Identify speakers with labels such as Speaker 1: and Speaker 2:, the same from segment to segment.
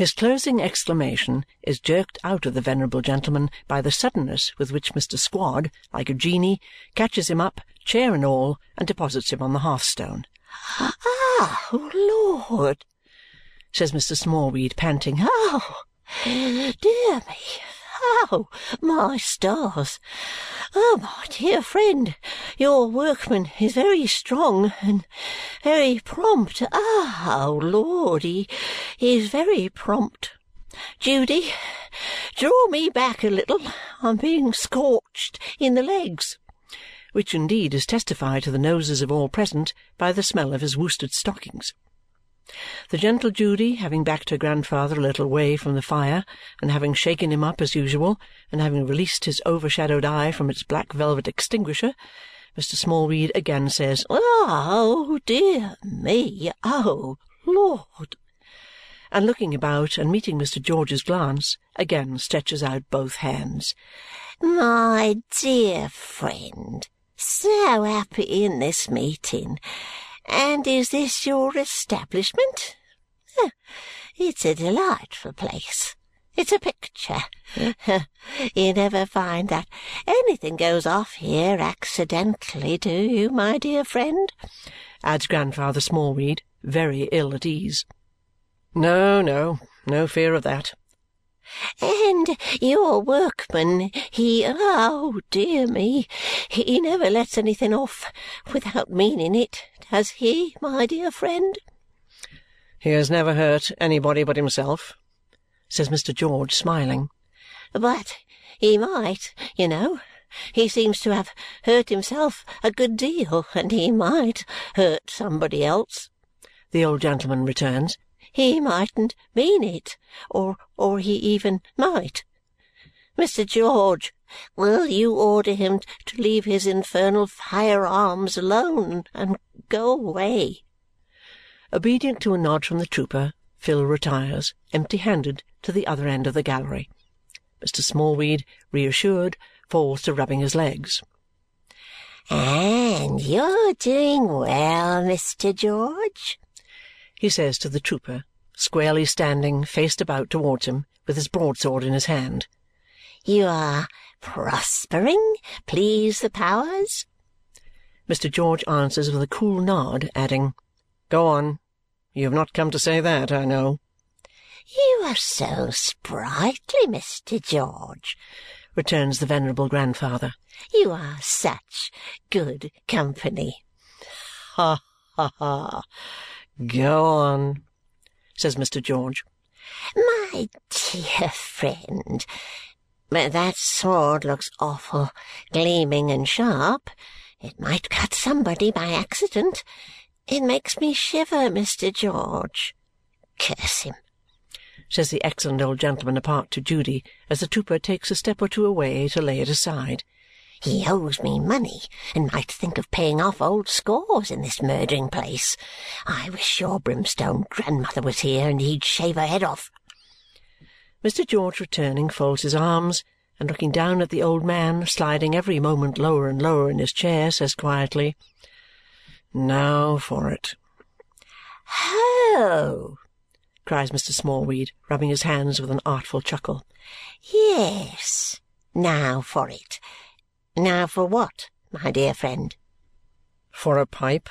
Speaker 1: His closing exclamation is jerked out of the venerable gentleman by the suddenness with which Mr. Squod, like a genie, catches him up, chair and all, and deposits him on the hearthstone.
Speaker 2: "Oh, Lord!"
Speaker 1: says Mr. Smallweed, panting.
Speaker 2: "Oh, dear me! Oh, my stars! Oh, my dear friend, your workman is very strong and very prompt. Oh, Lord, he is very prompt. Judy, draw me back a little. I'm being scorched in the legs."
Speaker 1: Which indeed is testified to the noses of all present by the smell of his worsted stockings. The gentle Judy, having backed her grandfather a little way from the fire, and having shaken him up as usual, and having released his overshadowed eye from its black velvet extinguisher, Mr. Smallweed again says,
Speaker 2: "Oh, dear me! Oh, Lord!"
Speaker 1: and looking about and meeting Mr. George's glance, again stretches out both hands.
Speaker 2: "My dear friend, so happy in this meeting! And is this your establishment? It's a delightful place. It's a picture. You never find that anything goes off here accidentally, do you, my dear friend?"
Speaker 1: adds Grandfather Smallweed, very ill at ease. No, no, no fear of that.
Speaker 2: And your workman, he oh dear me, he never lets anything off without meaning it, does he, my dear friend?"
Speaker 1: "He has never hurt anybody but himself," says Mr. George, smiling.
Speaker 2: "But he might, you know. He seems to have hurt himself a good deal, and he might hurt somebody else," the old gentleman returns. He mightn't mean it, or or he even might. Mr. George, will you order him to leave his infernal firearms alone and go away?"
Speaker 1: Obedient to a nod from the trooper, Phil retires, empty handed, to the other end of the gallery. Mr. Smallweed, reassured, falls to rubbing his legs.
Speaker 2: "And you're doing well, Mr. George?"
Speaker 1: He says to the trooper, squarely standing, faced about towards him, with his broadsword in his hand.
Speaker 2: "You are prospering, please the powers?"
Speaker 1: Mr. George answers with a cool nod, adding, "Go on. You have not come to say that, I know."
Speaker 2: "You are so sprightly, Mr. George," returns the venerable grandfather. "You are such good company."
Speaker 1: Ha, ha, ha! Go on, says Mr. George.
Speaker 2: My dear friend, that sword looks awful gleaming and sharp. It might cut somebody by accident. It makes me shiver, Mr. George. Curse him!
Speaker 1: says the excellent old gentleman apart to Judy as the trooper takes a step or two away to lay it aside.
Speaker 2: He owes me money and might think of paying off old scores in this murdering place. I wish your brimstone grandmother was here and he'd shave her head off.
Speaker 1: Mr. George, returning, folds his arms and looking down at the old man, sliding every moment lower and lower in his chair, says quietly, Now for it.
Speaker 2: Ho!
Speaker 1: cries Mr. Smallweed, rubbing his hands with an artful chuckle.
Speaker 2: Yes, now for it. Now for what, my dear friend?"
Speaker 1: "For a pipe,"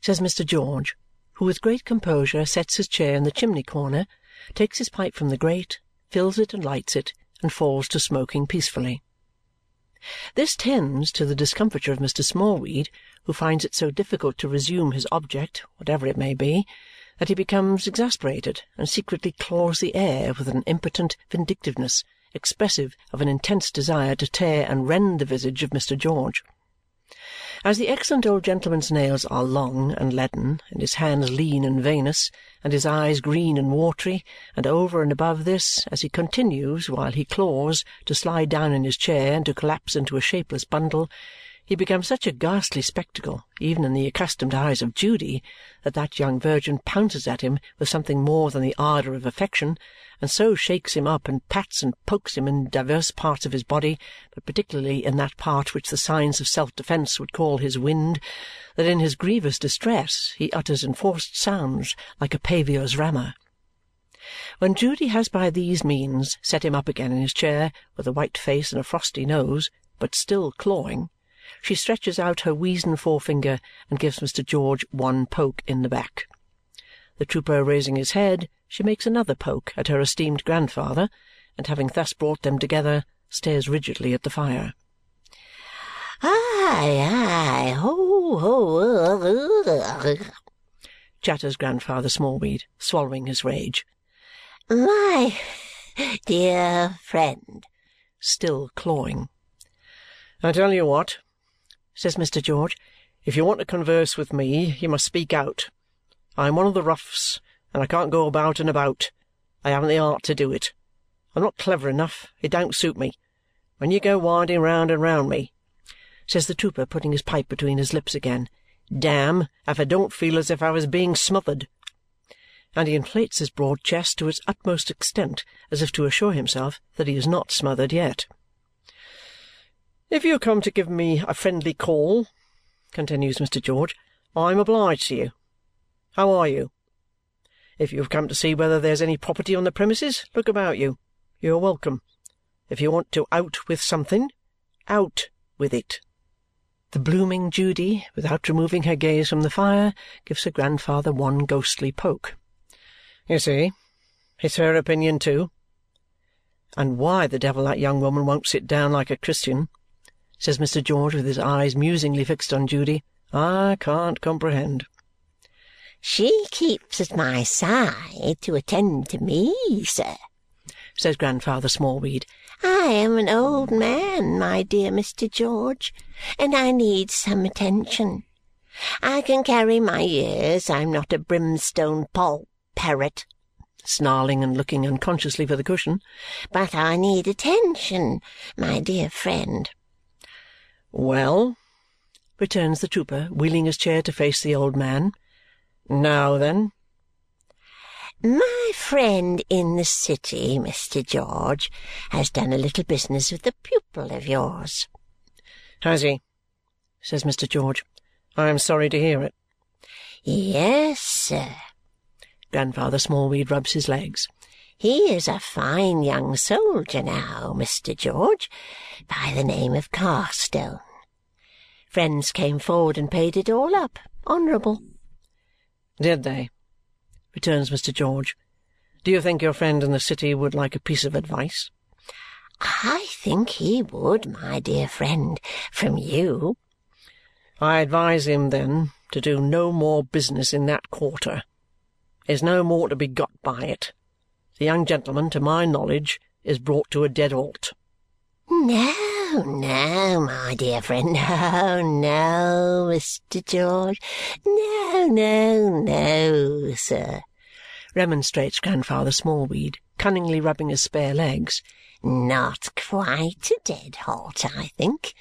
Speaker 1: says Mr. George, who with great composure sets his chair in the chimney-corner, takes his pipe from the grate, fills it and lights it, and falls to smoking peacefully. This tends to the discomfiture of Mr. Smallweed, who finds it so difficult to resume his object, whatever it may be, that he becomes exasperated and secretly claws the air with an impotent vindictiveness expressive of an intense desire to tear and rend the visage of Mr. George. As the excellent old gentleman's nails are long and leaden, and his hands lean and veinous, and his eyes green and watery, and over and above this, as he continues, while he claws, to slide down in his chair and to collapse into a shapeless bundle, he becomes such a ghastly spectacle, even in the accustomed eyes of Judy, that that young virgin pounces at him with something more than the ardour of affection, and so shakes him up and pats and pokes him in divers parts of his body, but particularly in that part which the signs of self-defence would call his wind, that in his grievous distress he utters enforced sounds like a paviour's rammer. When Judy has by these means set him up again in his chair with a white face and a frosty nose, but still clawing, she stretches out her weazen forefinger and gives Mr. George one poke in the back. The trooper raising his head, she makes another poke at her esteemed grandfather, and having thus brought them together, stares rigidly at the fire.
Speaker 2: Aye, aye, ho, ho,
Speaker 1: chatters Grandfather Smallweed, swallowing his rage.
Speaker 2: My dear friend,
Speaker 1: still clawing. I tell you what, says Mr. George, if you want to converse with me, you must speak out. I am one of the roughs, and I can't go about and about. I haven't the art to do it. I'm not clever enough. It don't suit me. When you go winding round and round me, says the trooper, putting his pipe between his lips again, damn if I don't feel as if I was being smothered. And he inflates his broad chest to its utmost extent, as if to assure himself that he is not smothered yet. If you come to give me a friendly call, continues Mr. George, I am obliged to you. How are you? If you have come to see whether there's any property on the premises, look about you. You are welcome. If you want to out with something, out with it. The blooming Judy, without removing her gaze from the fire, gives her grandfather one ghostly poke. You see, it's her opinion too. And why the devil that young woman won't sit down like a Christian, says Mr. George with his eyes musingly fixed on Judy, I can't comprehend.
Speaker 2: She keeps at my side to attend to me, sir, says Grandfather Smallweed. I am an old man, my dear Mr. George, and I need some attention. I can carry my years. I'm not a brimstone poll parrot, snarling and looking unconsciously for the cushion, but I need attention, my dear friend.
Speaker 1: Well, returns the trooper, wheeling his chair to face the old man. Now then.
Speaker 2: My friend in the city, Mr. George, has done a little business with a pupil of yours.
Speaker 1: Has he? says Mr. George. I am sorry to hear it.
Speaker 2: Yes, sir.
Speaker 1: Grandfather Smallweed rubs his legs.
Speaker 2: He is a fine young soldier now, Mr. George, by the name of Carstone. Friends came forward and paid it all up, honourable.
Speaker 1: Did they? returns Mr. George. Do you think your friend in the city would like a piece of advice?
Speaker 2: I think he would, my dear friend, from you.
Speaker 1: I advise him, then, to do no more business in that quarter. There's no more to be got by it. The young gentleman, to my knowledge, is brought to a dead halt.
Speaker 2: No, no, my dear friend, no, no, Mr. George, no, no, no, sir,
Speaker 1: remonstrates Grandfather Smallweed, cunningly rubbing his spare legs.
Speaker 2: Not quite a dead halt, I think.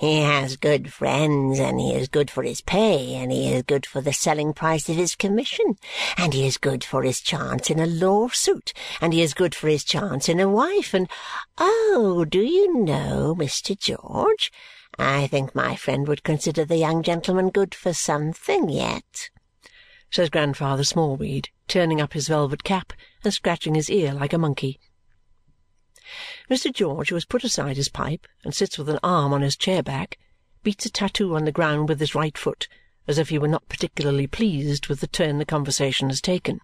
Speaker 2: He has good friends, and he is good for his pay, and he is good for the selling price of his commission, and he is good for his chance in a lawsuit, and he is good for his chance in a wife, and oh, do you know, Mr. George, I think my friend would consider the young gentleman good for something yet,
Speaker 1: says Grandfather Smallweed, turning up his velvet cap and scratching his ear like a monkey. Mr. George, who has put aside his pipe and sits with an arm on his chair back, beats a tattoo on the ground with his right foot as if he were not particularly pleased with the turn the conversation has taken.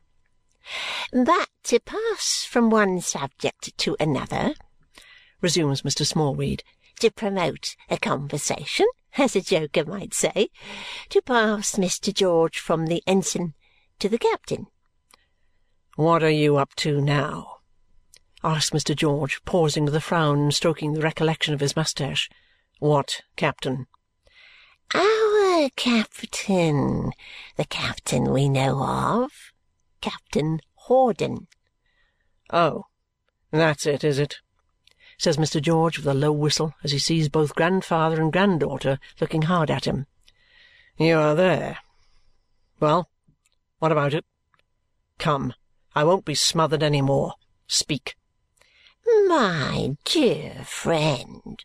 Speaker 2: "But to pass from one subject to another," resumes Mr. Smallweed, "to promote a conversation, as a joker might say, to pass Mr. George from the ensign to the captain."
Speaker 1: "What are you up to now?" Asked Mr. George, pausing with a frown and stroking the recollection of his moustache. "What captain?"
Speaker 2: "Our captain. The captain we know of. Captain Hawdon."
Speaker 1: "Oh! That's it, is it?" says Mr. George with a low whistle as he sees both grandfather and granddaughter looking hard at him. "You are there. Well, what about it? Come, I won't be smothered any more. Speak!"
Speaker 2: "My dear friend,"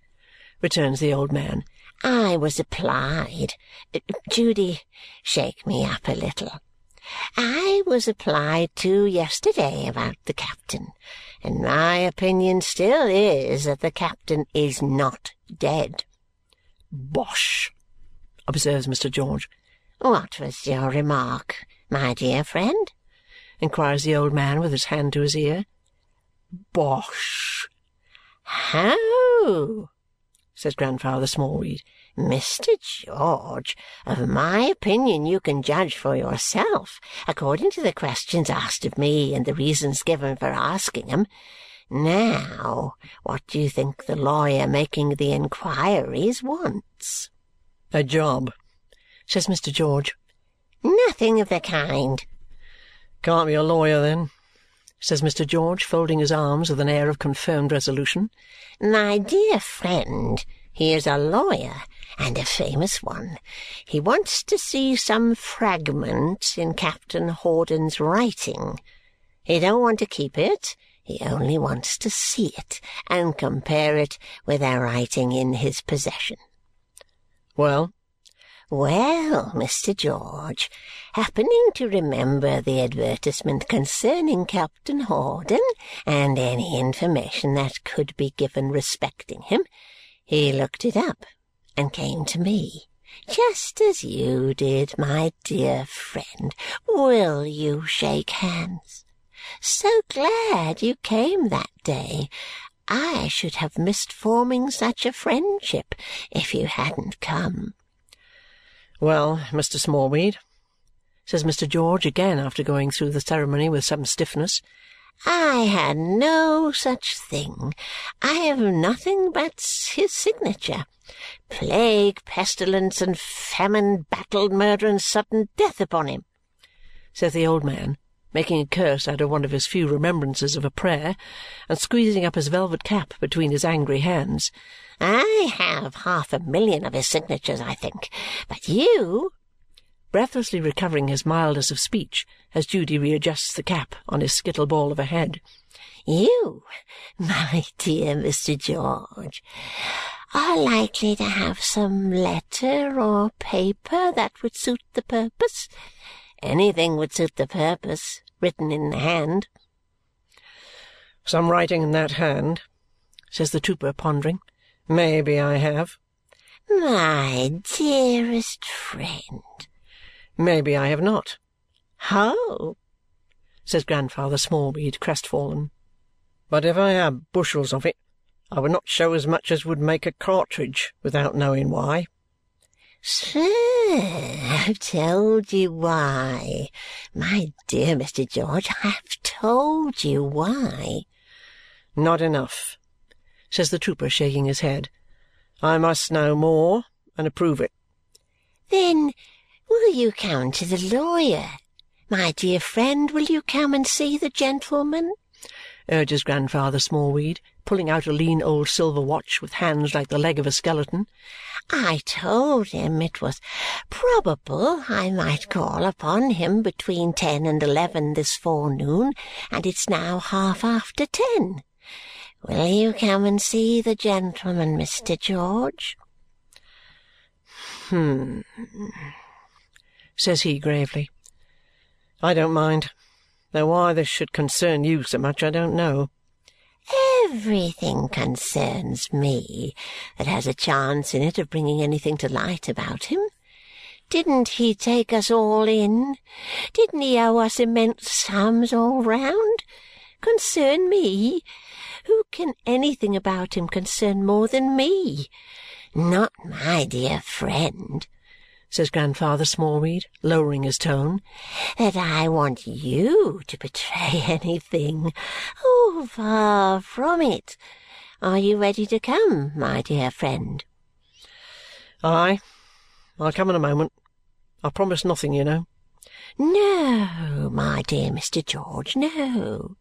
Speaker 2: returns the old man, "I was applied Judy, shake me up a little. I was applied to yesterday about the captain, and my opinion still is that the captain is not dead."
Speaker 1: "Bosh!" observes Mr. George.
Speaker 2: "What was your remark, my dear friend?"
Speaker 1: inquires the old man with his hand to his ear. "Bosh!"
Speaker 2: "Ho!" says Grandfather Smallweed. "Mr. George, of my opinion you can judge for yourself, according to the questions asked of me and the reasons given for asking 'em. Now, what do you think the lawyer making the inquiries wants?"
Speaker 1: "A job," says Mr. George.
Speaker 2: "Nothing of the kind."
Speaker 1: "Can't be a lawyer, then," says Mr. George, folding his arms with an air of confirmed resolution.
Speaker 2: "My dear friend, he is a lawyer and a famous one. He wants to see some fragment in Captain Hawdon's writing. He don't want to keep it. He only wants to see it and compare it with a writing in his possession."
Speaker 1: "Well?"
Speaker 2: Well, Mr. George, happening to remember the advertisement concerning Captain Hawdon and any information that could be given respecting him, he looked it up and came to me, just as you did, my dear friend. Will you shake hands? So glad you came that day. I should have missed forming such a friendship if you hadn't come.
Speaker 1: "Well, Mr. Smallweed," says Mr. George, again after going through the ceremony with some stiffness.
Speaker 2: I had no such thing. I have nothing but his signature. Plague, pestilence, and famine, battle, murder, and sudden death upon him!"
Speaker 1: says the old man, making a curse out of one of his few remembrances of a prayer and squeezing up his velvet cap between his angry hands.
Speaker 2: "I have half a million of his signatures, I think. But you
Speaker 1: breathlessly recovering his mildness of speech as Judy readjusts the cap on his skittle ball of a head.
Speaker 2: You, my dear Mr. George, are likely to have some letter or paper that would suit the purpose. Anything would suit the purpose, written in the hand."
Speaker 1: "Some writing in that hand," says the trooper, pondering. "Maybe I have."
Speaker 2: "My dearest friend!"
Speaker 1: "Maybe I have not."
Speaker 2: "How?"
Speaker 1: says Grandfather Smallweed, crestfallen. "But if I had bushels of it, I would not show as much as would make a cartridge without knowing why."
Speaker 2: "Sir, I've told you why. My dear Mr. George, I have told you why."
Speaker 1: "Not enough," says the trooper, shaking his head. "I must know more and approve it."
Speaker 2: "Then will you come to the lawyer? My dear friend, will you come and see the gentleman?"
Speaker 1: urges Grandfather Smallweed, pulling out a lean old silver watch with hands like the leg of a skeleton.
Speaker 2: I told him it was probable I might call upon him between ten and eleven this forenoon, and it's now half after ten. Will you come and see the gentleman, Mr. George?"
Speaker 1: "Hum!" says he gravely. "I don't mind. Though why this should concern you so much, I don't know."
Speaker 2: "Everything concerns me that has a chance in it of bringing anything to light about him. Didn't he take us all in? Didn't he owe us immense sums all round? Concern me? Who can anything about him concern more than me? Not my dear friend
Speaker 1: says Grandfather Smallweed, lowering his tone,
Speaker 2: that I want you to betray anything. Oh, far from it. Are you ready to come, my dear friend?"
Speaker 1: "Aye. I'll come in a moment. I promise nothing, you know."
Speaker 2: "No, my dear Mr. George, no."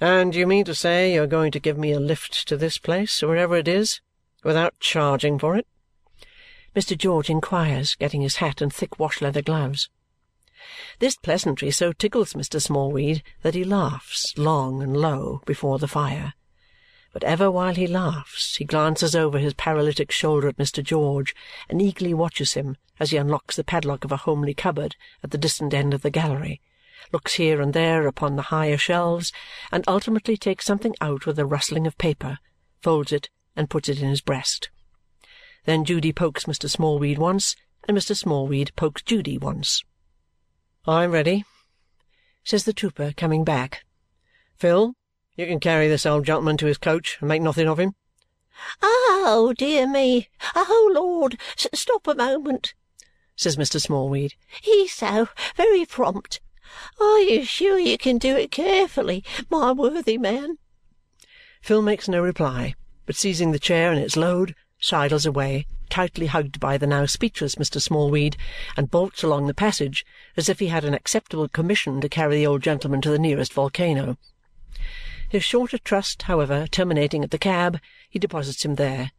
Speaker 1: "And you mean to say you're going to give me a lift to this place, wherever it is, without charging for it?" Mr. George inquires, getting his hat and thick wash-leather gloves. This pleasantry so tickles Mr. Smallweed that he laughs long and low before the fire. but ever while he laughs he glances over his paralytic shoulder at Mr. George and eagerly watches him as he unlocks the padlock of a homely cupboard at the distant end of the gallery, looks here and there upon the higher shelves, and ultimately takes something out with a rustling of paper, folds it, and puts it in his breast. Then Judy pokes Mr. Smallweed once, and Mr. Smallweed pokes Judy once. "I'm ready," says the trooper, coming back. "Phil, you can carry this old gentleman to his coach and make nothing of him."
Speaker 2: "Oh, dear me! Oh, Lord! Stop a moment!" says Mr. Smallweed. "He's so very prompt. Are you sure you can do it carefully, my worthy man?"
Speaker 1: Phil makes no reply, but seizing the chair and its load, sidles away, tightly hugged by the now speechless Mr. Smallweed, and bolts along the passage as if he had an acceptable commission to carry the old gentleman to the nearest volcano. His shorter trust, however, terminating at the cab, he deposits him there,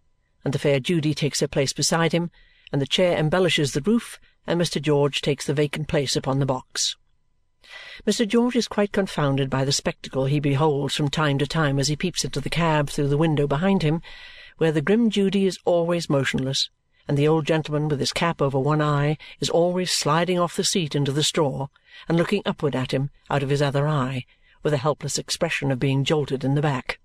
Speaker 1: and the fair Judy takes her place beside him, and the chair embellishes the roof, and Mr. George takes the vacant place upon the box. Mr. George is quite confounded by the spectacle he beholds from time to time as he peeps into the cab through the window behind him, where the grim Judy is always motionless, and the old gentleman with his cap over one eye is always sliding off the seat into the straw and looking upward at him out of his other eye with a helpless expression of being jolted in the back.